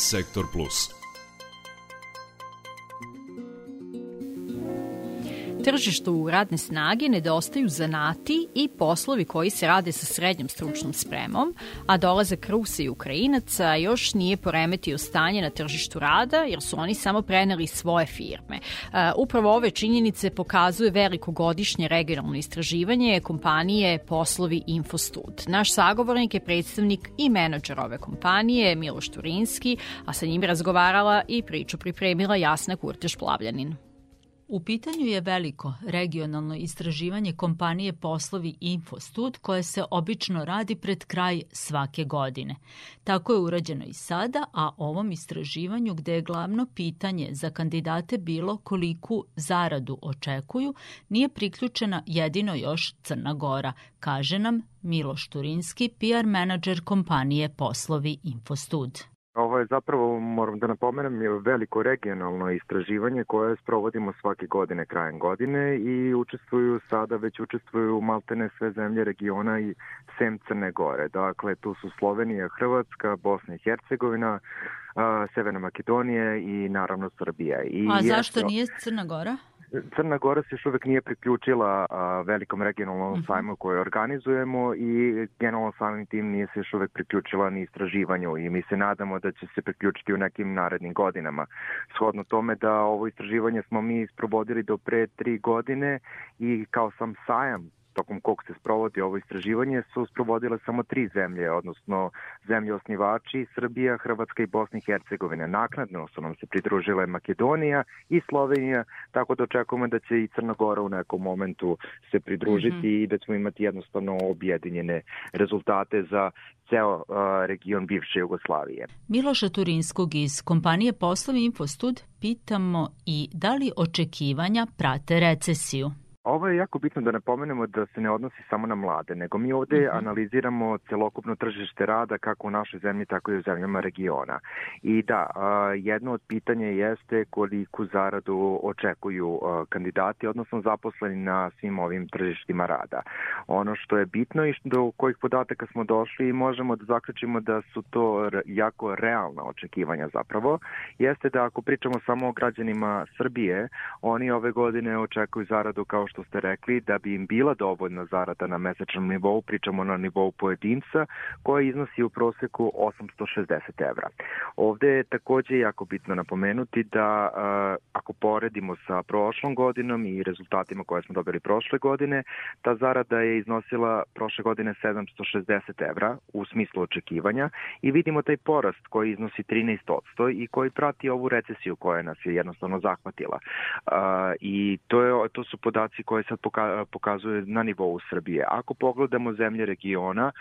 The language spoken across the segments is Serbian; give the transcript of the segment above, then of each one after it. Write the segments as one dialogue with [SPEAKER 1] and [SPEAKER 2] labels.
[SPEAKER 1] Sektor Plus.
[SPEAKER 2] Tržištu radne snage nedostaju zanati i poslovi koji se rade sa srednjom stručnom spremom, a dolazak Rusa i Ukrajinaca još nije poremetio stanje na tržištu rada, jer su oni samo preneli svoje firme. E, upravo ove činjenice pokazuje veliko godišnje regionalno istraživanje kompanije Poslovi Infostud. Naš sagovornik je predstavnik i menadžer ove kompanije, Miloš Turinski, a sa njim razgovarala i priču pripremila Jasna Kurteš-Plavljanin. U pitanju je veliko regionalno istraživanje kompanije Poslovi Infostud koje se obično radi pred kraj svake godine. Tako je urađeno i sada, a ovom istraživanju gde je glavno pitanje za kandidate bilo koliku zaradu očekuju, nije priključena jedino još Crna Gora, kaže nam Miloš Turinski, PR menadžer kompanije Poslovi Infostud.
[SPEAKER 3] Ovo je zapravo, moram da napomenem, je veliko regionalno istraživanje koje sprovodimo svake godine krajem godine i učestvuju sada, već učestvuju maltene sve zemlje regiona i sem Crne Gore. Dakle, tu su Slovenija, Hrvatska, Bosna i Hercegovina, Severna Makedonija i naravno Srbija. I
[SPEAKER 2] A zašto nije Crna Gora?
[SPEAKER 3] Crna Gora se još uvek nije priključila a, velikom regionalnom mhm. sajmu koje organizujemo i generalno samim tim nije se još uvek priključila ni istraživanju i mi se nadamo da će se priključiti u nekim narednim godinama. Shodno tome da ovo istraživanje smo mi isprobodili do pre tri godine i kao sam sajam tokom kog se sprovodi ovo istraživanje su sprovodile samo tri zemlje, odnosno zemlje osnivači Srbija, Hrvatska i Bosna i Hercegovina. Naknadno su nam se pridružile Makedonija i Slovenija, tako da očekujemo da će i Crna Gora u nekom momentu se pridružiti mm -hmm. i da ćemo imati jednostavno objedinjene rezultate za ceo uh, region bivše Jugoslavije.
[SPEAKER 2] Miloša Turinskog iz kompanije Poslovi Infostud pitamo i da li očekivanja prate recesiju.
[SPEAKER 3] Ovo je jako bitno da napomenemo da se ne odnosi samo na mlade, nego mi ovde mm -hmm. analiziramo celokupno tržište rada kako u našoj zemlji, tako i u zemljama regiona. I da, jedno od pitanja jeste koliku zaradu očekuju kandidati, odnosno zaposleni na svim ovim tržištima rada. Ono što je bitno i do kojih podataka smo došli i možemo da zaključimo da su to jako realna očekivanja zapravo, jeste da ako pričamo samo o građanima Srbije, oni ove godine očekuju zaradu kao što ste rekli, da bi im bila dovoljna zarada na mesečnom nivou, pričamo na nivou pojedinca, koja iznosi u proseku 860 evra. Ovde je takođe jako bitno napomenuti da ako poredimo sa prošlom godinom i rezultatima koje smo dobili prošle godine, ta zarada je iznosila prošle godine 760 evra u smislu očekivanja i vidimo taj porast koji iznosi 13% i koji prati ovu recesiju koja nas je jednostavno zahvatila. I to, je, to su podaci podaci koje sad pokazuje na nivou Srbije. Ako pogledamo zemlje regiona,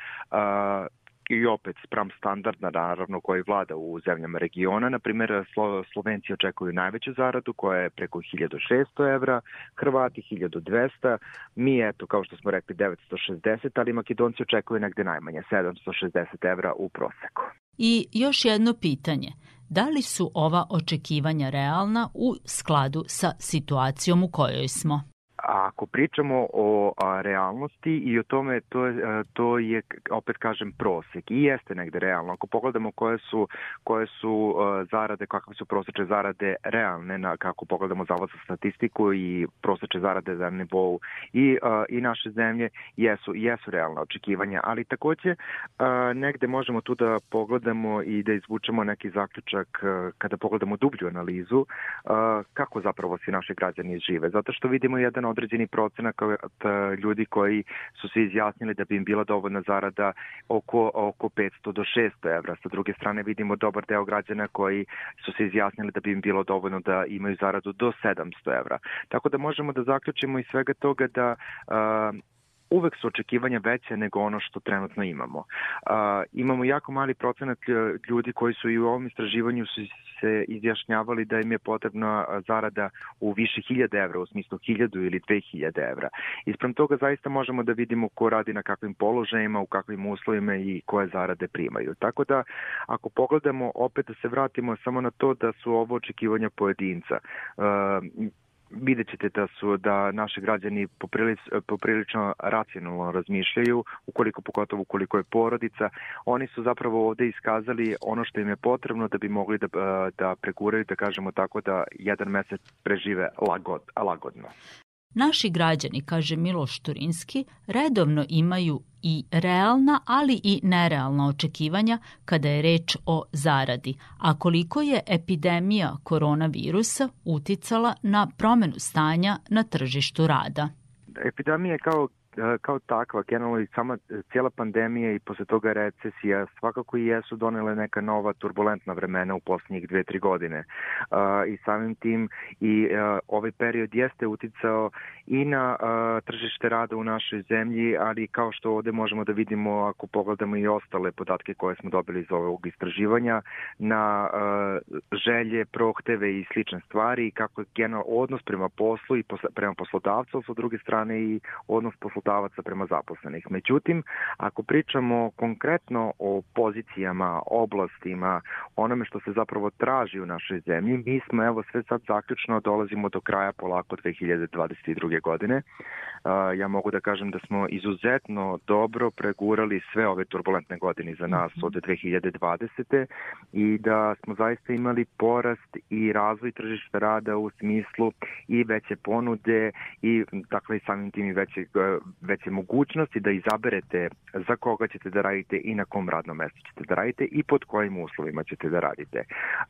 [SPEAKER 3] i opet spram standarda naravno koji vlada u zemljama regiona. Na primjer, Slo Slovenci očekuju najveću zaradu koja je preko 1600 evra, Hrvati 1200, mi eto kao što smo rekli 960, ali Makedonci očekuju negde najmanje 760 evra u proseku.
[SPEAKER 2] I još jedno pitanje. Da li su ova očekivanja realna u skladu sa situacijom u kojoj smo?
[SPEAKER 3] Ako pričamo o a, realnosti i o tome, to je, a, to je, opet kažem, prosek i jeste negde realno. Ako pogledamo koje su, koje su a, zarade, kakve su prosečne zarade realne, na, kako pogledamo zavod za statistiku i prosečne zarade za nivou i, a, i naše zemlje, jesu, jesu realne očekivanja, ali takođe a, negde možemo tu da pogledamo i da izvučemo neki zaključak a, kada pogledamo dublju analizu a, kako zapravo svi naši građani žive. Zato što vidimo jedan određeni procenak ljudi koji su se izjasnili da bi im bila dovoljna zarada oko, oko 500 do 600 evra. Sa druge strane vidimo dobar deo građana koji su se izjasnili da bi im bilo dovoljno da imaju zaradu do 700 evra. Tako da možemo da zaključimo iz svega toga da uh, uvek su očekivanja veće nego ono što trenutno imamo. Uh, imamo jako mali procenat ljudi koji su i u ovom istraživanju su se izjašnjavali da im je potrebna zarada u više hiljada evra, u smislu hiljadu ili dve hiljade evra. Isprem toga zaista možemo da vidimo ko radi na kakvim položajima, u kakvim uslovima i koje zarade primaju. Tako da, ako pogledamo, opet da se vratimo samo na to da su ovo očekivanja pojedinca. Uh, vidjet ćete da su da naši građani poprilič, poprilično racionalno razmišljaju, ukoliko pogotovo ukoliko je porodica, oni su zapravo ovde iskazali ono što im je potrebno da bi mogli da, da preguraju, da kažemo tako, da jedan mesec prežive lagod, lagodno.
[SPEAKER 2] Naši građani, kaže Miloš Turinski, redovno imaju i realna, ali i nerealna očekivanja kada je reč o zaradi, a koliko je epidemija koronavirusa uticala na promenu stanja na tržištu rada.
[SPEAKER 3] Epidemija je kao kao takva, generalno i sama e, cijela pandemija i posle toga recesija svakako i jesu donele neka nova turbulentna vremena u poslednjih dve, tri godine. Uh, I samim tim i ovaj period jeste uticao i na tržište rada u našoj zemlji, ali kao što ovde možemo da vidimo ako pogledamo i ostale podatke koje smo dobili iz ovog istraživanja, na želje, prohteve i slične stvari i kako je general odnos prema poslu i prema poslodavcu, sa druge strane i odnos poslodavca poslodavaca prema zaposlenih. Međutim, ako pričamo konkretno o pozicijama, oblastima, onome što se zapravo traži u našoj zemlji, mi smo evo sve sad zaključno dolazimo do kraja polako 2022. godine. Ja mogu da kažem da smo izuzetno dobro pregurali sve ove turbulentne godine za nas od 2020. i da smo zaista imali porast i razvoj tržišta rada u smislu i veće ponude i dakle samim tim i veće veće mogućnosti da izaberete za koga ćete da radite i na kom radnom mestu ćete da radite i pod kojim uslovima ćete da radite.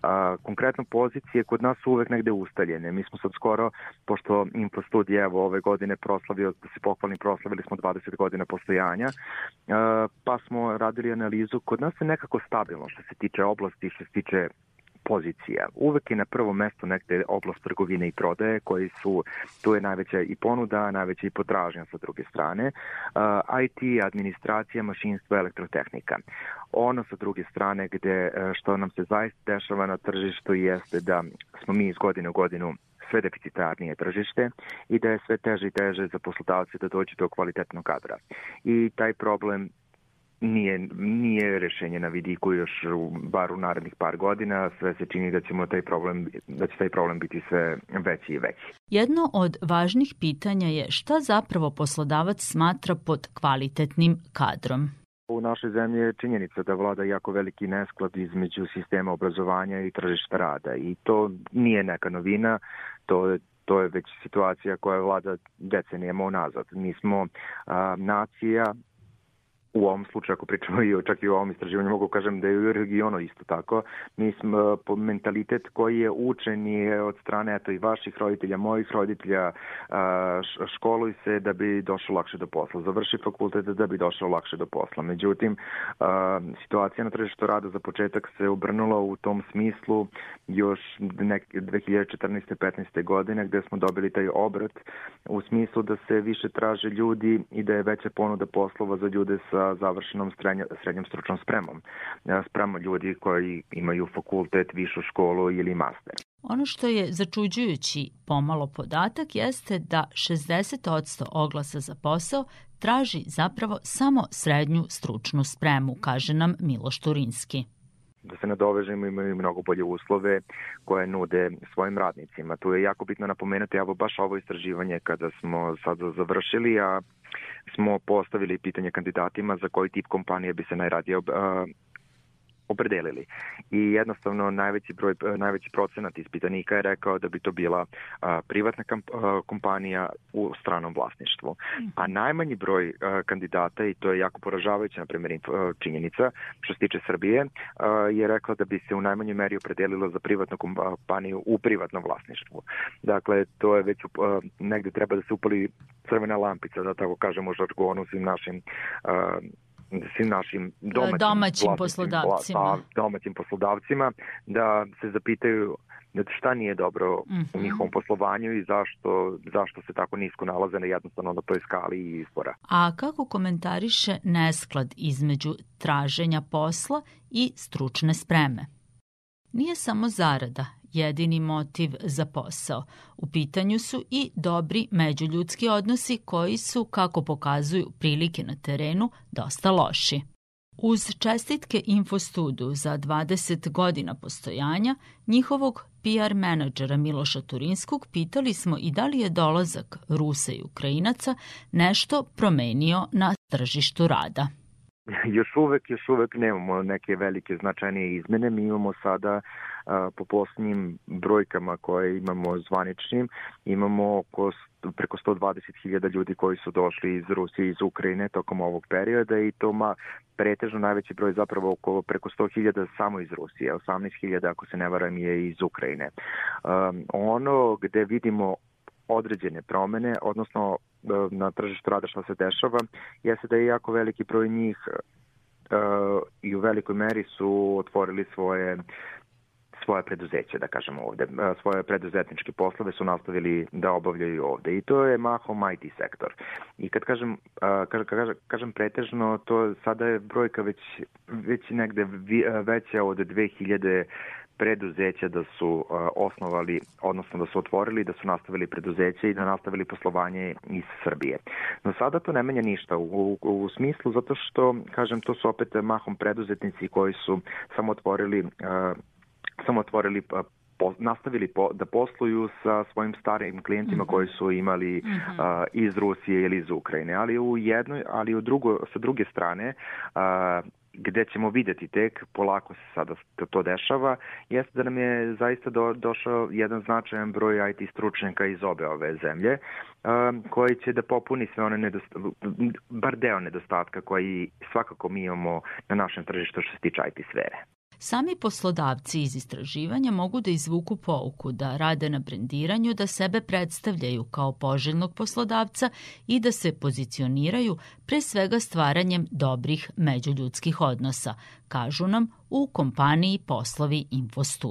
[SPEAKER 3] A, konkretno pozicije kod nas su uvek negde ustaljene. Mi smo sad skoro, pošto Infostudija evo ove godine proslavio, da se pohvalni proslavili smo 20 godina postojanja, a, pa smo radili analizu. Kod nas je nekako stabilno što se tiče oblasti, što se tiče pozicija. Uvek je na prvom mestu nekde oblast trgovine i prodaje koji su, tu je najveća i ponuda, najveća i potražnja sa druge strane. IT, administracija, mašinstvo, elektrotehnika. Ono sa druge strane gde uh, što nam se zaista dešava na tržištu jeste da smo mi iz godine u godinu sve deficitarnije tržište i da je sve teže i teže za poslodavce da dođe do kvalitetnog kadra. I taj problem nije, nije rešenje na vidiku još bar u narednih par godina, sve se čini da ćemo taj problem, da će taj problem biti sve veći i veći.
[SPEAKER 2] Jedno od važnih pitanja je šta zapravo poslodavac smatra pod kvalitetnim kadrom.
[SPEAKER 3] U našoj zemlji je činjenica da vlada jako veliki nesklad između sistema obrazovanja i tržišta rada i to nije neka novina, to je to je već situacija koja vlada decenijama unazad. Mi smo a, nacija u ovom slučaju, ako pričamo i čak i o ovom istraživanju, mogu kažem da je u regionu isto tako. Mi smo po mentalitet koji je učen je od strane eto, i vaših roditelja, mojih roditelja, školuj se da bi došao lakše do posla, završi fakultet da bi došao lakše do posla. Međutim, situacija na tržištu rada za početak se obrnula u tom smislu još 2014. 15. godine gde smo dobili taj obrat u smislu da se više traže ljudi i da je veća ponuda poslova za ljude sa sa završenom srednja, srednjom stručnom spremom. E, spremom ljudi koji imaju fakultet, višu školu ili master.
[SPEAKER 2] Ono što je začuđujući pomalo podatak jeste da 60% oglasa za posao traži zapravo samo srednju stručnu spremu, kaže nam Miloš Turinski
[SPEAKER 3] da se nadovežemo imaju mnogo bolje uslove koje nude svojim radnicima. Tu je jako bitno napomenuti, evo baš ovo istraživanje kada smo sad završili, a smo postavili pitanje kandidatima za koji tip kompanije bi se najradije opredelili. I jednostavno najveći broj najveći procenat ispitanika je rekao da bi to bila a, privatna a, kompanija u stranom vlasništvu. A najmanji broj kandidata i to je jako poražavajuća na primjer činjenica što se tiče Srbije je rekla da bi se u najmanjoj meri opredelilo za privatnu kompaniju u privatnom vlasništvu. Dakle, to je već negde treba da se upali crvena lampica, da tako kažemo žargonu svim našim svim našim domaćim,
[SPEAKER 2] domaćim poslodavcima. Pa,
[SPEAKER 3] domaćim poslodavcima da se zapitaju šta nije dobro mm -hmm. u mhm. njihovom poslovanju i zašto, zašto se tako nisko nalaze na jednostavno na toj skali i izbora.
[SPEAKER 2] A kako komentariše nesklad između traženja posla i stručne spreme? Nije samo zarada jedini motiv za posao. U pitanju su i dobri međuljudski odnosi koji su, kako pokazuju prilike na terenu, dosta loši. Uz čestitke Infostudu za 20 godina postojanja, njihovog PR menadžera Miloša Turinskog pitali smo i da li je dolazak Rusa i Ukrajinaca nešto promenio na tržištu rada.
[SPEAKER 3] Još uvek, još uvek nemamo neke velike značajnije izmene. Mi imamo sada a, po posljednjim brojkama koje imamo zvaničnim, imamo oko preko 120.000 ljudi koji su došli iz Rusije i iz Ukrajine tokom ovog perioda i to ma pretežno najveći broj zapravo oko preko 100.000 samo iz Rusije, 18.000 ako se ne varam je iz Ukrajine. Um, ono gde vidimo određene promene, odnosno na tržištu rada što se dešava, jeste da je jako veliki broj njih uh, i u velikoj meri su otvorili svoje svoje preduzeće, da kažemo ovde, svoje preduzetničke poslove su nastavili da obavljaju ovde i to je mahom IT sektor. I kad kažem, kažem, kažem, kažem pretežno, to sada je brojka već, već negde veća od 2000 preduzeća da su uh, osnovali, odnosno da su otvorili, da su nastavili preduzeće i da nastavili poslovanje iz Srbije. No sada to ne menja ništa u, u, u smislu zato što, kažem, to su opet mahom preduzetnici koji su samo otvorili uh, samo otvorili pa, po, nastavili po, da posluju sa svojim starim klijentima mm -hmm. koji su imali mm -hmm. uh, iz Rusije ili iz Ukrajine, ali u jednoj, ali u drugo, sa druge strane uh, gde ćemo videti tek, polako se sada to, dešava, jeste da nam je zaista do, došao jedan značajan broj IT stručnjaka iz obe ove zemlje, um, koji će da popuni sve one nedostatka, bar deo nedostatka koji svakako mi imamo na našem tržištu što se tiče IT sfere.
[SPEAKER 2] Sami poslodavci iz istraživanja mogu da izvuku pouku, da rade na brendiranju, da sebe predstavljaju kao poželjnog poslodavca i da se pozicioniraju pre svega stvaranjem dobrih međuljudskih odnosa, kažu nam u kompaniji Poslovi Infostud.